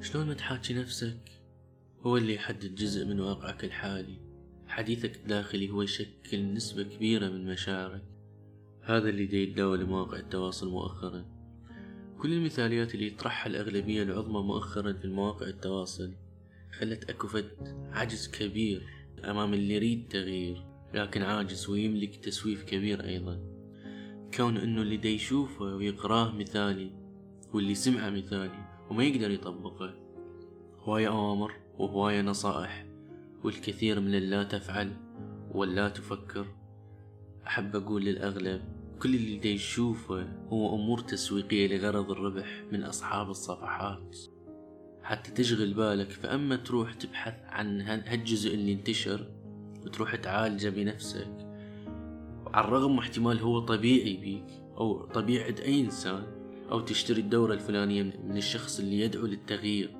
شلون ما تحاكي نفسك؟ هو اللي يحدد جزء من واقعك الحالي. حديثك الداخلي هو يشكل نسبة كبيرة من مشاعرك. هذا اللي دي يتداول مواقع التواصل مؤخرا. كل المثاليات اللي يطرحها الأغلبية العظمى مؤخرا في مواقع التواصل. خلت أكو فد عجز كبير أمام اللي يريد تغيير لكن عاجز ويملك تسويف كبير أيضا. كون أنه اللي دي يشوفه ويقراه مثالي واللي سمعه مثالي وما يقدر يطبقه. هواية أوامر وهواية نصائح والكثير من اللا تفعل واللا تفكر. أحب أقول للأغلب كل اللي دي يشوفه هو أمور تسويقية لغرض الربح من أصحاب الصفحات. حتى تشغل بالك فأما تروح تبحث عن هالجزء اللي انتشر وتروح تعالجه بنفسك على الرغم احتمال هو طبيعي بيك أو طبيعة أي إنسان أو تشتري الدورة الفلانية من الشخص اللي يدعو للتغيير.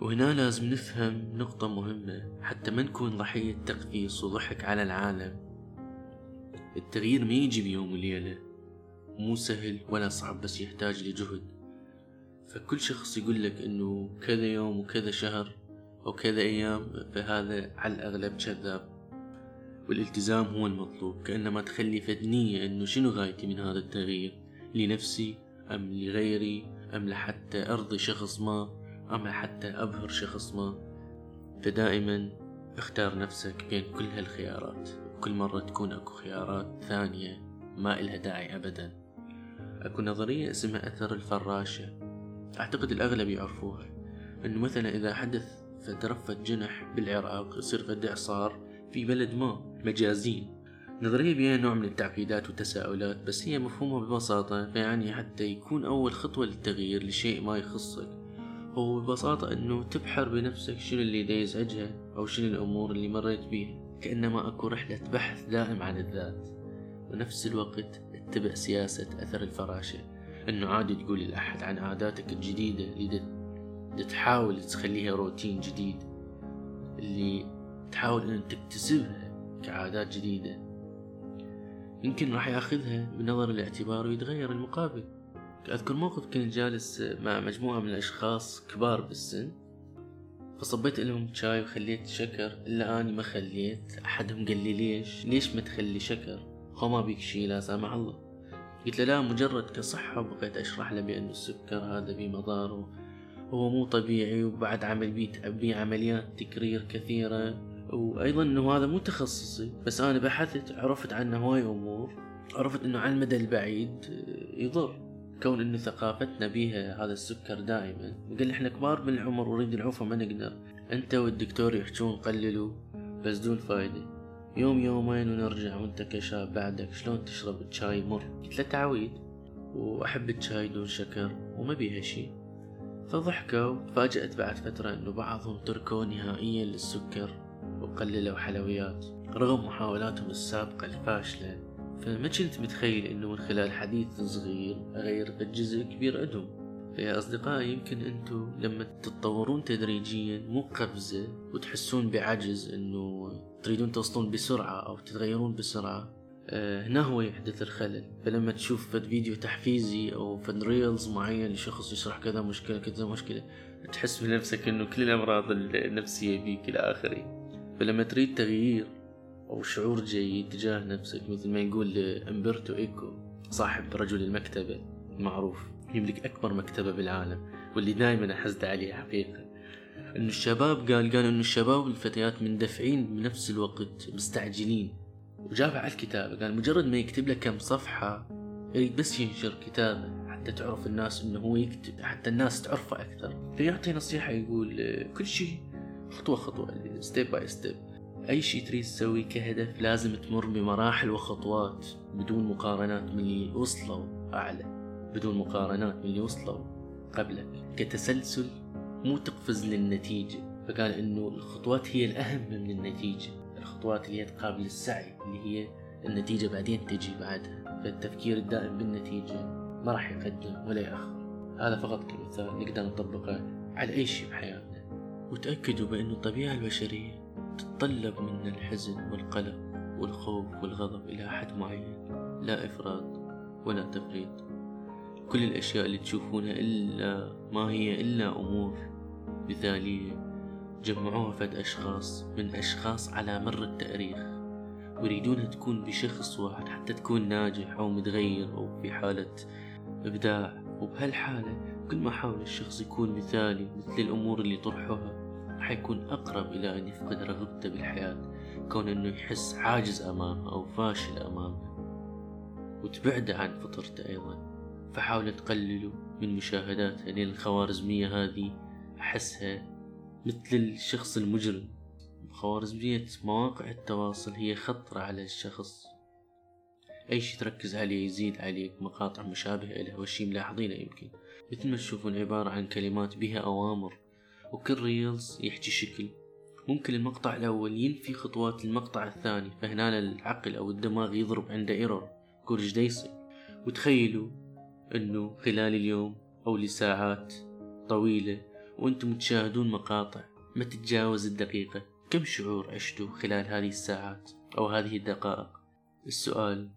وهنا لازم نفهم نقطة مهمة حتى ما نكون ضحية تقفيص وضحك على العالم. التغيير ما يجي بيوم وليلة مو سهل ولا صعب بس يحتاج لجهد. فكل شخص يقول لك إنه كذا يوم وكذا شهر أو كذا أيام فهذا على الأغلب كذاب. والالتزام هو المطلوب كأنما تخلي فدنية إنه شنو غايتي من هذا التغيير. لنفسي أم لغيري؟ أم لحتى أرضي شخص ما؟ أم حتى أبهر شخص ما؟ فدائما اختار نفسك بين كل هالخيارات كل مرة تكون أكو خيارات ثانية ما إلها داعي أبدا. أكو نظرية اسمها أثر الفراشة أعتقد الأغلب يعرفوها أنه مثلا إذا حدث فترفت جنح بالعراق يصير فد إعصار في بلد ما مجازين. نظرية بها نوع من التعقيدات والتساؤلات بس هي مفهومة ببساطة فيعني حتى يكون أول خطوة للتغيير لشيء ما يخصك. هو ببساطة إنه تبحر بنفسك شنو اللي دا يزعجها أو شنو الأمور اللي مريت بيها كأنما أكو رحلة بحث دائم عن الذات. ونفس الوقت اتبع سياسة أثر الفراشة إنه عادي تقول لأحد عن عاداتك الجديدة اللي تحاول تخليها روتين جديد اللي تحاول ان تكتسبها كعادات جديدة. يمكن راح ياخذها بنظر الاعتبار ويتغير المقابل. أذكر موقف كنت جالس مع مجموعة من الأشخاص كبار بالسن فصبيت لهم شاي وخليت شكر. إلا أني ما خليت أحدهم قال لي ليش؟ ليش ما تخلي شكر؟ هو ما بيك شي لا سامح الله. قلت له لا مجرد كصحة وبقيت أشرح له بأنه السكر هذا بيه مضار هو مو طبيعي وبعد عمل بيه عمليات تكرير كثيرة. وأيضا أنه هذا مو تخصصي بس أنا بحثت عرفت عنه هواي أمور عرفت أنه على المدى البعيد يضر. كون إنه ثقافتنا بيها هذا السكر دائما. وقال إحنا كبار بالعمر ونريد العوفة ما نقدر. أنت والدكتور يحجون قللوا بس دون فايدة. يوم يومين ونرجع وأنت كشاب بعدك شلون تشرب الشاي مر؟ قلت له تعويد. وأحب الشاي دون شكر وما بيها شي. فضحكوا تفاجأت بعد فترة إنه بعضهم تركوا نهائيا للسكر. وقللوا حلويات رغم محاولاتهم السابقة الفاشلة. فما كنت متخيل إنه من خلال حديث صغير اغير جزء كبير عندهم. فيا أصدقائي يمكن أنتم لما تتطورون تدريجيا مو قفزة وتحسون بعجز إنه تريدون توصلون بسرعة أو تتغيرون بسرعة. آه هنا هو يحدث الخلل. فلما تشوف فد فيديو تحفيزي أو فد reels معين لشخص يشرح كذا مشكلة كذا مشكلة تحس بنفسك إنه كل الأمراض النفسية بيك إلى آخره. فلما تريد تغيير أو شعور جيد تجاه نفسك مثل ما يقول أمبرتو إيكو صاحب رجل المكتبة المعروف يملك أكبر مكتبة بالعالم واللي دائما أحسد عليه حقيقة. إنه الشباب قال قال إنه الشباب والفتيات مندفعين بنفس الوقت مستعجلين. وجاب على الكتابة قال مجرد ما يكتب لك كم صفحة يريد بس ينشر كتابة حتى تعرف الناس إنه هو يكتب حتى الناس تعرفه أكثر. فيعطي نصيحة يقول كل شيء خطوة خطوة step by step أي شيء تريد تسويه كهدف لازم تمر بمراحل وخطوات بدون مقارنات من اللي وصلوا أعلى بدون مقارنات من اللي وصلوا قبلك كتسلسل مو تقفز للنتيجة. فقال إنه الخطوات هي الأهم من النتيجة. الخطوات اللي هي تقابل السعي اللي هي النتيجة بعدين تجي بعدها. فالتفكير الدائم بالنتيجة ما راح يقدم ولا يأخر. هذا فقط كمثال نقدر نطبقه على أي شيء بحياتنا. وتأكدوا بأن الطبيعة البشرية تتطلب منا الحزن والقلق والخوف والغضب إلى حد معين. لا إفراط ولا تفريط. كل الأشياء اللي تشوفونها إلا ما هي إلا أمور مثالية. جمعوها فد أشخاص من أشخاص على مر التاريخ. ويريدونها تكون بشخص واحد حتى تكون ناجح أو متغير أو في حالة إبداع. وبهالحالة كل ما حاول الشخص يكون مثالي مثل الأمور اللي طرحوها راح يكون أقرب إلى أن يفقد رغبته بالحياة كون أنه يحس عاجز أمامها أو فاشل أمامها وتبعده عن فطرته أيضا. فحاولوا تقللوا من مشاهداتها لأن الخوارزمية هذه أحسها مثل الشخص المجرم. خوارزمية مواقع التواصل هي خطرة على الشخص. أي شي تركز عليه يزيد عليك مقاطع مشابهة له والشي ملاحظينه يمكن. مثل ما تشوفون عبارة عن كلمات بها أوامر وكل ريلز يحكي شكل. ممكن المقطع الأول ينفي خطوات المقطع الثاني فهنا العقل أو الدماغ يضرب عنده إيرور. يقول إيش يصير وتخيلوا أنه خلال اليوم أو لساعات طويلة وأنتم تشاهدون مقاطع ما تتجاوز الدقيقة. كم شعور عشتوا خلال هذه الساعات أو هذه الدقائق؟ السؤال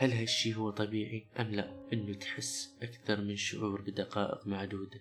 هل هالشي هو طبيعي أم لا؟ أنه تحس أكثر من شعور بدقائق معدودة.